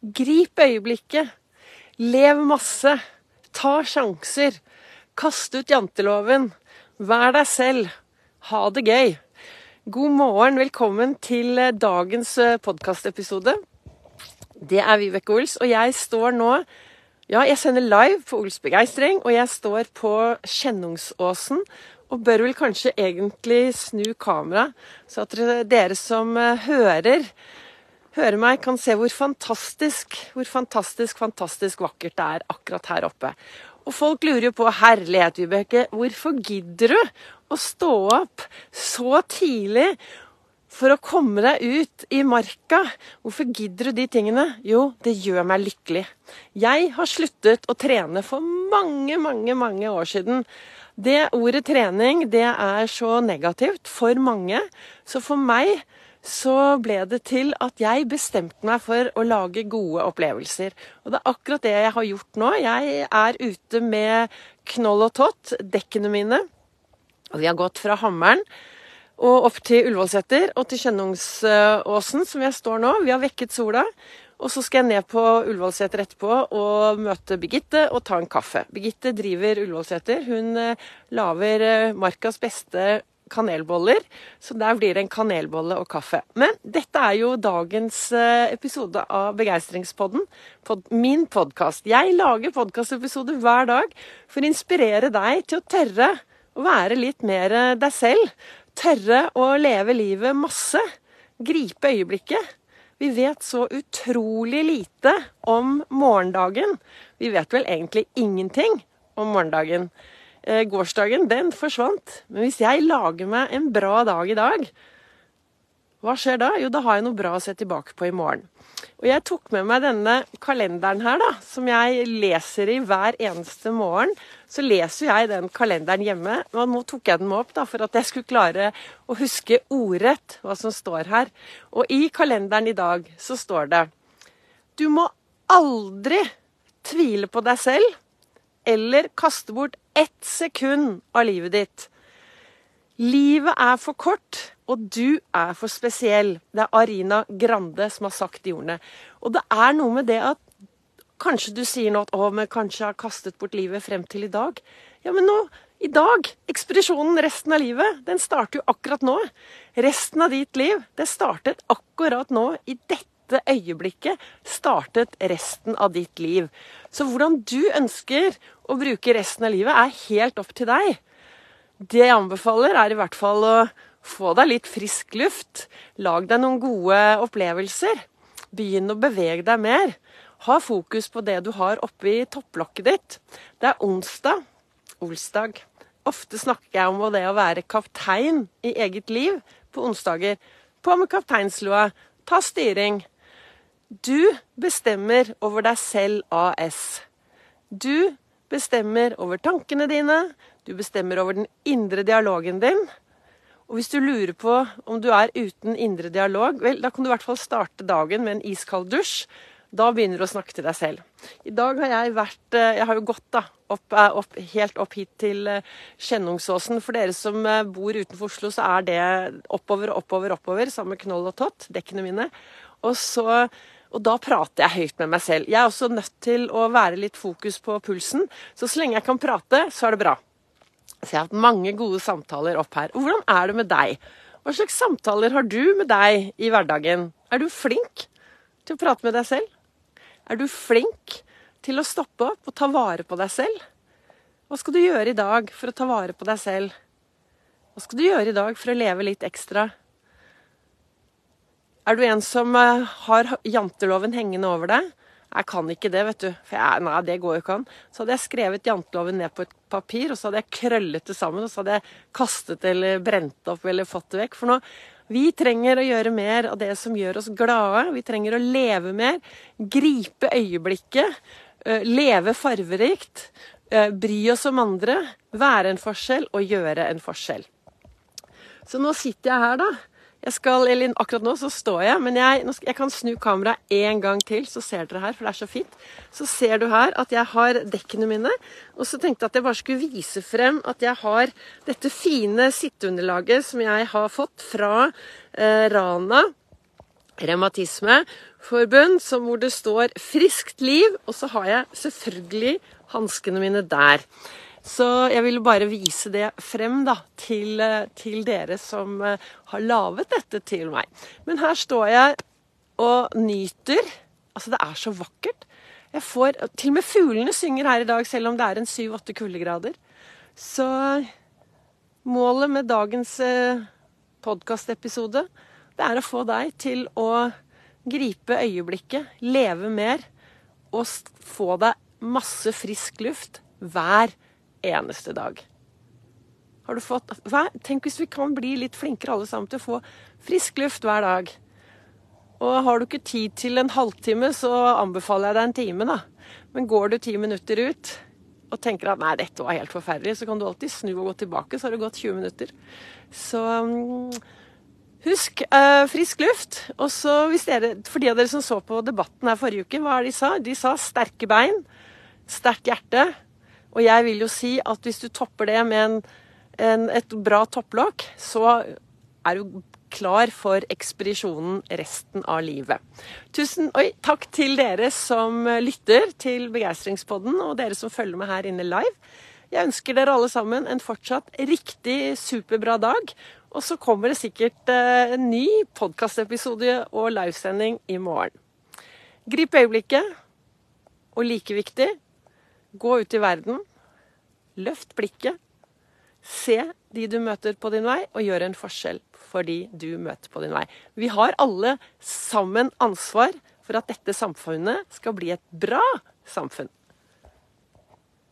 Grip øyeblikket. Lev masse. Ta sjanser. Kast ut janteloven. Vær deg selv. Ha det gøy. God morgen, velkommen til eh, dagens eh, podkastepisode. Det er Vibeke Ols, og jeg står nå Ja, jeg sender live på Ols Begeistring, og jeg står på Kjennungsåsen. Og bør vel kanskje egentlig snu kameraet, så at dere som eh, hører hører meg, kan se hvor fantastisk, hvor fantastisk, fantastisk vakkert det er akkurat her oppe. Og folk lurer jo på herlighet, Vibeke, hvorfor gidder du å stå opp så tidlig for å komme deg ut i marka? Hvorfor gidder du de tingene? Jo, det gjør meg lykkelig. Jeg har sluttet å trene for mange, mange, mange år siden. Det ordet trening, det er så negativt for mange. Så for meg så ble det til at jeg bestemte meg for å lage gode opplevelser. Og det er akkurat det jeg har gjort nå. Jeg er ute med Knoll og Tott, dekkene mine. Og vi har gått fra Hammeren og opp til Ullevålseter og til Kjennungsåsen, som jeg står nå. Vi har vekket sola. Og så skal jeg ned på Ullevålseter etterpå og møte Birgitte og ta en kaffe. Birgitte driver Ullevålseter. Hun eh, lager eh, markas beste kanelboller. Så der blir det en kanelbolle og kaffe. Men dette er jo dagens eh, episode av Begeistringspodden. Pod min podkast. Jeg lager podkastepisoder hver dag for å inspirere deg til å tørre å være litt mer eh, deg selv. Tørre å leve livet masse. Gripe øyeblikket. Vi vet så utrolig lite om morgendagen. Vi vet vel egentlig ingenting om morgendagen. Eh, gårsdagen, den forsvant. Men hvis jeg lager meg en bra dag i dag, hva skjer da? Jo, da har jeg noe bra å se tilbake på i morgen. Og jeg tok med meg denne kalenderen her, da, som jeg leser i hver eneste morgen. Så leser jeg den kalenderen hjemme. Og nå tok jeg den med opp da, for at jeg skulle klare å huske ordrett hva som står her. Og i kalenderen i dag så står det Du må aldri tvile på deg selv eller kaste bort ett sekund av livet ditt. Livet er for kort, og du er for spesiell. Det er Arina Grande som har sagt de ordene. Og det er noe med det at Kanskje du sier nå at 'å, men kanskje jeg har kastet bort livet frem til i dag'. Ja, men nå, i dag, ekspedisjonen resten av livet, den starter jo akkurat nå. Resten av ditt liv, det startet akkurat nå, i dette øyeblikket startet resten av ditt liv. Så hvordan du ønsker å bruke resten av livet, er helt opp til deg. Det jeg anbefaler, er i hvert fall å få deg litt frisk luft. Lag deg noen gode opplevelser. Begynn å bevege deg mer. Ha fokus på det du har oppi topplokket ditt. Det er onsdag. Olsdag. Ofte snakker jeg om det å være kaptein i eget liv på onsdager. På med kapteinslua. Ta styring. Du bestemmer over deg selv AS. Du bestemmer over tankene dine, du bestemmer over den indre dialogen din. Og hvis du lurer på om du er uten indre dialog, vel, da kan du i hvert fall starte dagen med en iskald dusj. Da begynner du å snakke til deg selv. I dag har jeg vært eh, Jeg har jo gått da, opp, eh, opp, helt opp hit til Skjennungsåsen. Kjennungsåsen. For dere som bor utenfor Oslo, så er det oppover, oppover, oppover sammen med Knoll og Tott, dekkene mine. Og så og da prater jeg høyt med meg selv. Jeg er også nødt til å være litt fokus på pulsen. Så så lenge jeg kan prate, så er det bra. Så jeg har hatt mange gode samtaler opp her. Hvordan er det med deg? Hva slags samtaler har du med deg i hverdagen? Er du flink til å prate med deg selv? Er du flink til å stoppe opp og ta vare på deg selv? Hva skal du gjøre i dag for å ta vare på deg selv? Hva skal du gjøre i dag for å leve litt ekstra? Er du en som eh, har janteloven hengende over deg? Jeg kan ikke det, vet du. For jeg, nei, det går jo ikke an. Så hadde jeg skrevet janteloven ned på et papir, og så hadde jeg krøllet det sammen, og så hadde jeg kastet eller brent opp eller fått det vekk. For nå Vi trenger å gjøre mer av det som gjør oss glade. Vi trenger å leve mer. Gripe øyeblikket. Eh, leve farverikt. Eh, bry oss om andre. Være en forskjell og gjøre en forskjell. Så nå sitter jeg her, da jeg skal, eller Akkurat nå så står jeg, men jeg, jeg kan snu kameraet én gang til, så ser dere her, for det er så fint. Så ser du her at jeg har dekkene mine. Og så tenkte jeg at jeg bare skulle vise frem at jeg har dette fine sitteunderlaget som jeg har fått fra eh, Rana Revmatismeforbund, hvor det står 'Friskt liv', og så har jeg selvfølgelig hanskene mine der. Så jeg ville bare vise det frem da, til, eh, til dere som eh, har laget dette til meg. Men her står jeg og nyter. Altså, det er så vakkert. Jeg får, til og med fuglene synger her i dag, selv om det er en syv-åtte kuldegrader. Så målet med dagens eh, podkastepisode, det er å få deg til å gripe øyeblikket, leve mer og få deg masse frisk luft hver eneste dag. Har du fått hva? Tenk hvis vi kan bli litt flinkere alle sammen til å få frisk luft hver dag. Og har du ikke tid til en halvtime, så anbefaler jeg deg en time, da. Men går du ti minutter ut og tenker at nei, dette var helt forferdelig, så kan du alltid snu og gå tilbake, så har det gått 20 minutter. Så um, husk uh, frisk luft. Og så hvis dere, for de av dere som så på debatten her forrige uke, hva er det de sa? De sa sterke bein, sterkt hjerte. Og jeg vil jo si at hvis du topper det med en, en, et bra topplokk, så er du klar for ekspedisjonen resten av livet. Tusen oi, takk til dere som lytter til Begeistringspodden, og dere som følger med her inne live. Jeg ønsker dere alle sammen en fortsatt riktig superbra dag. Og så kommer det sikkert eh, en ny podkastepisode og livesending i morgen. Grip øyeblikket, og like viktig gå ut i verden. Løft blikket. Se de du møter på din vei, og gjør en forskjell for de du møter på din vei. Vi har alle sammen ansvar for at dette samfunnet skal bli et bra samfunn.